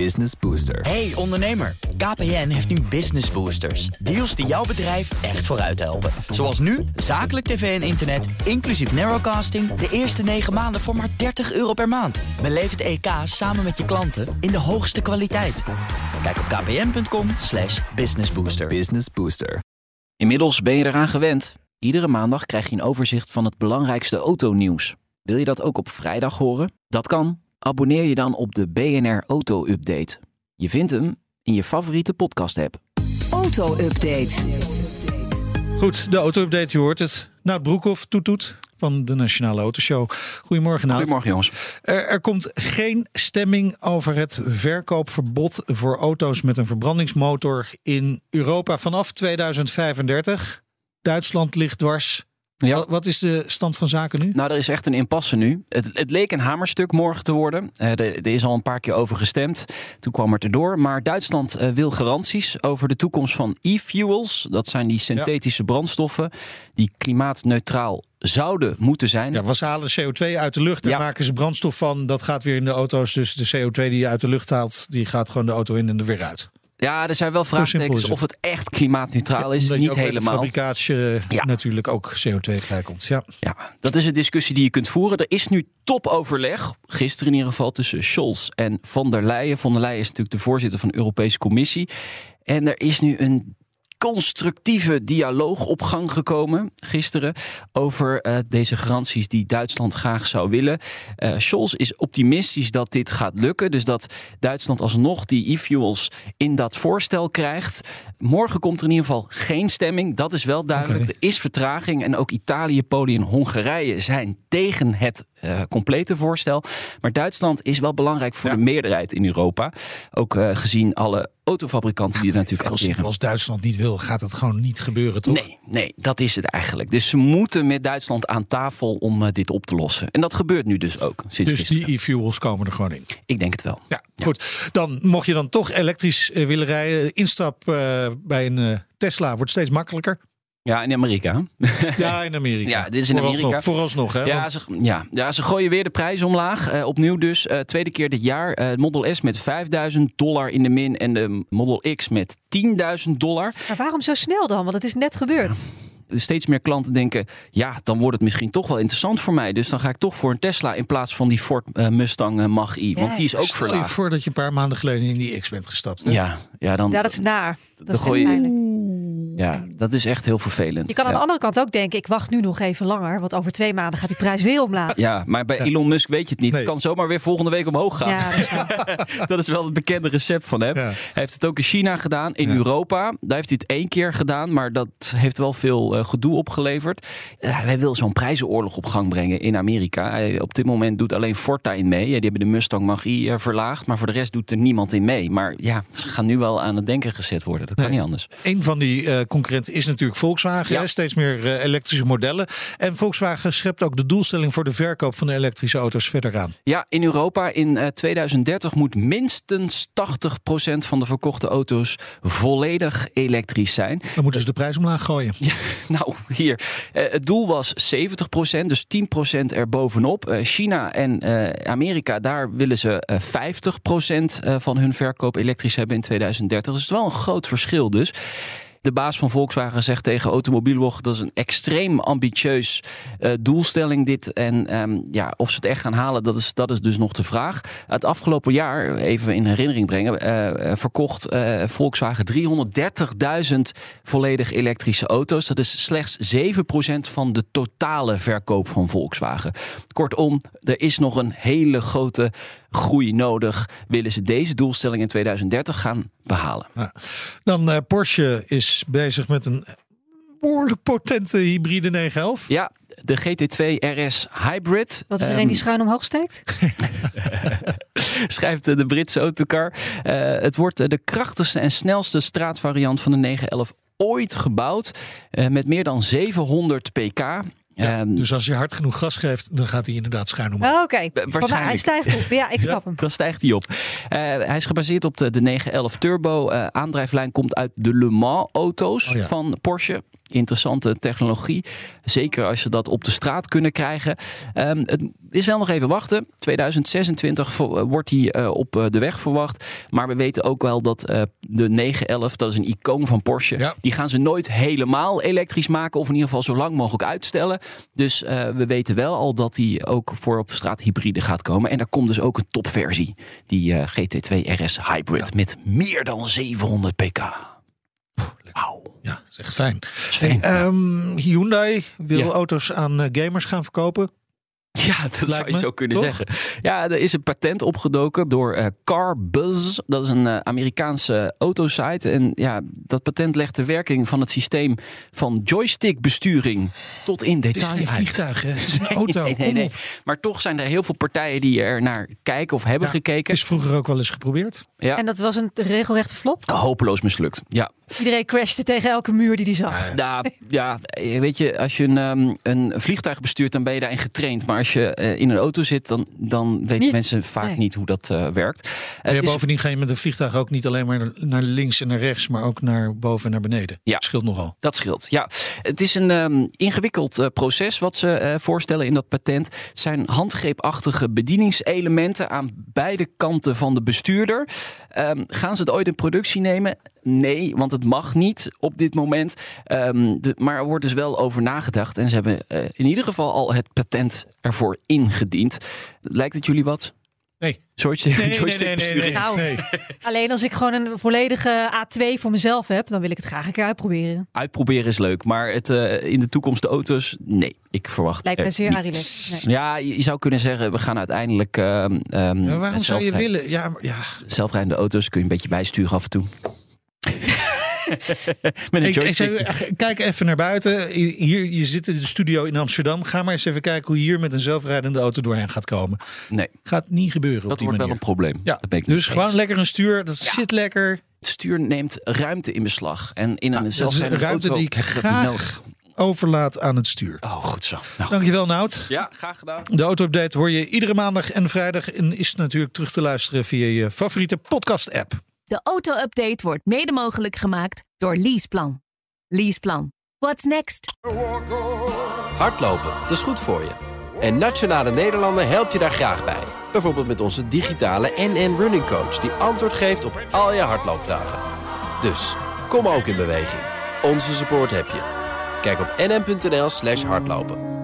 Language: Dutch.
Business Booster. Hey ondernemer, KPN heeft nu Business Boosters. Deals die jouw bedrijf echt vooruit helpen. Zoals nu, zakelijk tv en internet, inclusief narrowcasting... de eerste 9 maanden voor maar 30 euro per maand. Beleef het EK samen met je klanten in de hoogste kwaliteit. Kijk op kpn.com slash businessbooster. Business Booster. Inmiddels ben je eraan gewend. Iedere maandag krijg je een overzicht van het belangrijkste autonieuws. Wil je dat ook op vrijdag horen? Dat kan. Abonneer je dan op de BNR Auto Update. Je vindt hem in je favoriete podcast-app. Auto-update. Goed, de auto-update, je hoort het. Nout Broekhoff, toet toet, van de Nationale Autoshow. Goedemorgen, Nout. Goedemorgen, jongens. Er, er komt geen stemming over het verkoopverbod voor auto's met een verbrandingsmotor in Europa vanaf 2035. Duitsland ligt dwars. Ja. Wat, is de stand van zaken nu? Nou, er is echt een impasse nu. Het, het leek een hamerstuk morgen te worden. Eh, er, er is al een paar keer over gestemd. Toen kwam het erdoor. Maar Duitsland eh, wil garanties over de toekomst van e-fuels. Dat zijn die synthetische brandstoffen die klimaatneutraal zouden moeten zijn. Ja, we halen CO2 uit de lucht. Daar Ja. maken ze brandstof van. Dat gaat weer in de auto's. Dus de CO2 die je uit de lucht haalt, die gaat gewoon de auto in en er weer uit. Ja, er zijn wel vraagtekens of het echt klimaatneutraal is. Je Niet helemaal. fabrikatie eh, Ja. natuurlijk ook CO2 vrijkomt. Ja. Ja, dat is een discussie die je kunt voeren. Er is nu topoverleg, gisteren in ieder geval, tussen Scholz en Van der Leyen. Van der Leyen is natuurlijk de voorzitter van de Europese Commissie. En er is nu een constructieve dialoog op gang gekomen gisteren over eh, deze garanties die Duitsland graag zou willen. Eh Scholz is optimistisch dat dit gaat lukken, dus dat Duitsland alsnog die e-fuels in dat voorstel krijgt. Morgen komt er in ieder geval geen stemming, dat is wel duidelijk. Er is vertraging en ook Italië, Polen en Hongarije zijn tegen het eh, complete voorstel. Maar Duitsland is wel belangrijk voor Ja. de meerderheid in Europa. Ook gezien alle autofabrikanten die er natuurlijk Als, acteren. als Duitsland niet wil, gaat het gewoon niet gebeuren, toch? Nee, nee, dat is het eigenlijk. Dus ze moeten met Duitsland aan tafel om eh, dit op te lossen. En dat gebeurt nu dus ook. Sinds Dus gisteren. die e-fuels komen er gewoon in. Ik denk het wel. Ja, goed. Dan mocht je dan toch elektrisch eh, willen rijden. Instap eh, bij een Tesla wordt steeds makkelijker. Ja, in Amerika. Ja, in Amerika. Ja, dit is in Vooralsnog- Amerika. Vooralsnog, hè? Ja want- ze, ja, ja, ze gooien weer de prijs omlaag. Eh, opnieuw dus. eh, tweede keer dit jaar. Eh, Model S met 5000 dollar in de min. En de Model X met 10.000 dollar. Maar waarom zo snel dan? Want het is net gebeurd. Steeds meer klanten denken... ja, dan wordt het misschien toch wel interessant voor mij. Dus dan ga ik toch voor een Tesla... in plaats van die Ford Mustang eh, Mach-E. Want Ja. die is ook Stel je verlaagd. voor dat je een paar maanden geleden in die X bent gestapt. hè? Ja, ja, dan, Ja, dat is naar. Dat Dan is gooi je-. Ja, dat is echt heel vervelend. Je kan aan ja. de andere kant ook denken, ik wacht nu nog even langer. Want over twee maanden gaat die prijs weer omlaag. Ja, maar bij Elon Musk weet je het niet. Nee. Het kan zomaar weer volgende week omhoog gaan. Ja, dat is waar. dat is wel het bekende recept van hem. Ja. Hij heeft het ook in China gedaan, in Ja. Europa. Daar heeft hij het één keer gedaan, maar dat heeft wel veel eh, gedoe opgeleverd. Eh, hij wil zo'n prijzenoorlog op gang brengen in Amerika. Hij, op dit moment doet alleen Ford daarin mee. Ja, die hebben de Mustang Mach-E eh, verlaagd, maar voor de rest doet er niemand in mee. Maar ja, ze gaan nu wel aan het denken gezet worden. Dat kan Nee. niet anders. Een van die eh, concurrenten is natuurlijk Volkswagen. Ja. Steeds meer eh, elektrische modellen. En Volkswagen schept ook de doelstelling voor de verkoop van de elektrische auto's verder aan. Ja, in Europa in eh, 2030 moet minstens 80% van de verkochte auto's volledig elektrisch zijn. Dan moeten ze de prijs omlaag gooien. Nou, hier. Eh, het doel was 70%, dus 10% erbovenop. Eh China en eh, Amerika, daar willen ze eh 50% eh, van hun verkoop elektrisch hebben in 2030. Dus het is wel een groot verschil dus. De baas van Volkswagen zegt tegen Automobielwog... dat is een extreem ambitieus eh, doelstelling dit. En ehm, ja, of ze het echt gaan halen, dat is, dat is dus nog de vraag. Het afgelopen jaar, even in herinnering brengen... eh, eh, verkocht Volkswagen 330.000 volledig elektrische auto's. Dat is slechts 7% van de totale verkoop van Volkswagen. Kortom, er is nog een hele grote groei nodig. Willen ze deze doelstelling in 2030 gaan behalen? Ja. Dan eh, Porsche is bezig met een behoorlijk potente hybride 911. Ja, de GT2 RS Hybrid. Wat is er Ehm, een die schuin omhoog steekt? schrijft eh, de Britse autocar. Eh, het wordt de krachtigste en snelste straatvariant van de 911 ooit gebouwd. eh, met meer dan 700 pk. Ehm, Dus als je hard genoeg gas geeft, dan gaat hij inderdaad schuin omhoog. Oh, Oké, Voor mij- hij waarschijnlijk. stijgt op. Ja, ik snap hem. Dan stijgt hij op. Eh, hij is gebaseerd op de, de 911 Turbo. Eh, aandrijflijn komt uit de Le Mans auto's Oh ja. van Porsche. Interessante technologie. Zeker als je dat op de straat kunnen krijgen. Ehm, het, is wel nog even wachten. 2026 vo- eh, wordt die eh, op eh, de weg verwacht. Maar we weten ook wel dat de 911, dat is een icoon van Porsche, Ja. die gaan ze nooit helemaal elektrisch maken. Of in ieder geval zo lang mogelijk uitstellen. Dus we weten wel al dat die ook voor op de straat hybride gaat komen. En er komt dus ook een topversie. Die eh, GT2 RS Hybrid met meer dan 700 pk. Wauw. Ja, dat is echt fijn. fijn. Hey, ehm, Hyundai wil Ja. auto's aan gamers gaan verkopen. Ja, dat zou je me, zo kunnen toch? zeggen. Ja, er is een patent opgedoken door eh CarBuzz. Dat is een eh, Amerikaanse autosite. En ja, dat patent legt de werking van het systeem van joystickbesturing tot in Het is detail geen uit. vliegtuig, hè? Het is een auto. Nee, nee, nee. Maar toch zijn er heel veel partijen die er naar kijken of hebben Ja, gekeken. Het is vroeger ook wel eens geprobeerd. Ja. En dat was een regelrechte flop. Hopeloos mislukt. Ja. Iedereen crashte tegen elke muur die hij zag. Ja, ja, weet je, als je een, ehm, een vliegtuig bestuurt, dan ben je daarin getraind. Maar als je eh, in een auto zit, dan, dan weten Niet. mensen vaak Nee. niet hoe dat eh, werkt. En is- bovendien ga je met een vliegtuig ook niet alleen maar naar links en naar rechts, maar ook naar boven en naar beneden. Ja. Dat scheelt nogal. Dat scheelt, ja. Het is een ehm, ingewikkeld eh, proces wat ze eh, voorstellen in dat patent. Het zijn handgreepachtige bedieningselementen aan beide kanten van de bestuurder. Ehm, gaan ze het ooit in productie nemen? Nee, want het mag niet op dit moment. Ehm, de, maar er wordt dus wel over nagedacht. En ze hebben eh, in ieder geval al het patent ervoor ingediend. Lijkt het jullie wat? Nee. Joystick, Nee, nee, nee, nee, joystickbesturing? nee, Nou. nee. Alleen als ik gewoon een volledige A2 voor mezelf heb, dan wil ik het graag een keer uitproberen. Uitproberen is leuk, maar het, eh, in de toekomst de auto's, nee. Ik verwacht Lijkt me er zeer. Nee. Ja, je je zou kunnen zeggen, we gaan uiteindelijk ehm ehm, Ja, waarom zou je willen? Ja, maar- ja. zelfrijdende auto's kun je een beetje bijsturen af en toe. Met een Ik, ik joystick. zeg, kijk even naar buiten. Hier, je zit in de studio in Amsterdam. Ga maar eens even kijken hoe je hier met een zelfrijdende auto doorheen gaat komen. Nee, Gaat niet gebeuren op dat die wordt wel manier. een probleem. Ja, dat ben ik dus niet gewoon eens. lekker een stuur. Dat Ja. zit lekker. Het stuur neemt ruimte in beslag. En in een dat is zelfrijdende ruimte auto die ik graag-. Overlaat aan het stuur. Oh, goed zo. Nou, Dankjewel Nout. ja, graag gedaan. De auto-update hoor je iedere maandag en vrijdag. En is natuurlijk terug te luisteren via je favoriete podcast-app. De auto-update wordt mede mogelijk gemaakt door Leaseplan. Leaseplan. What's next? Hardlopen, dat is goed voor je. En Nationale Nederlanden helpt je daar graag bij. Bijvoorbeeld met onze digitale NN Running Coach... die antwoord geeft op al je hardloopvragen. Dus, kom ook in beweging. Onze support heb je. Kijk op nn.nl slash hardlopen.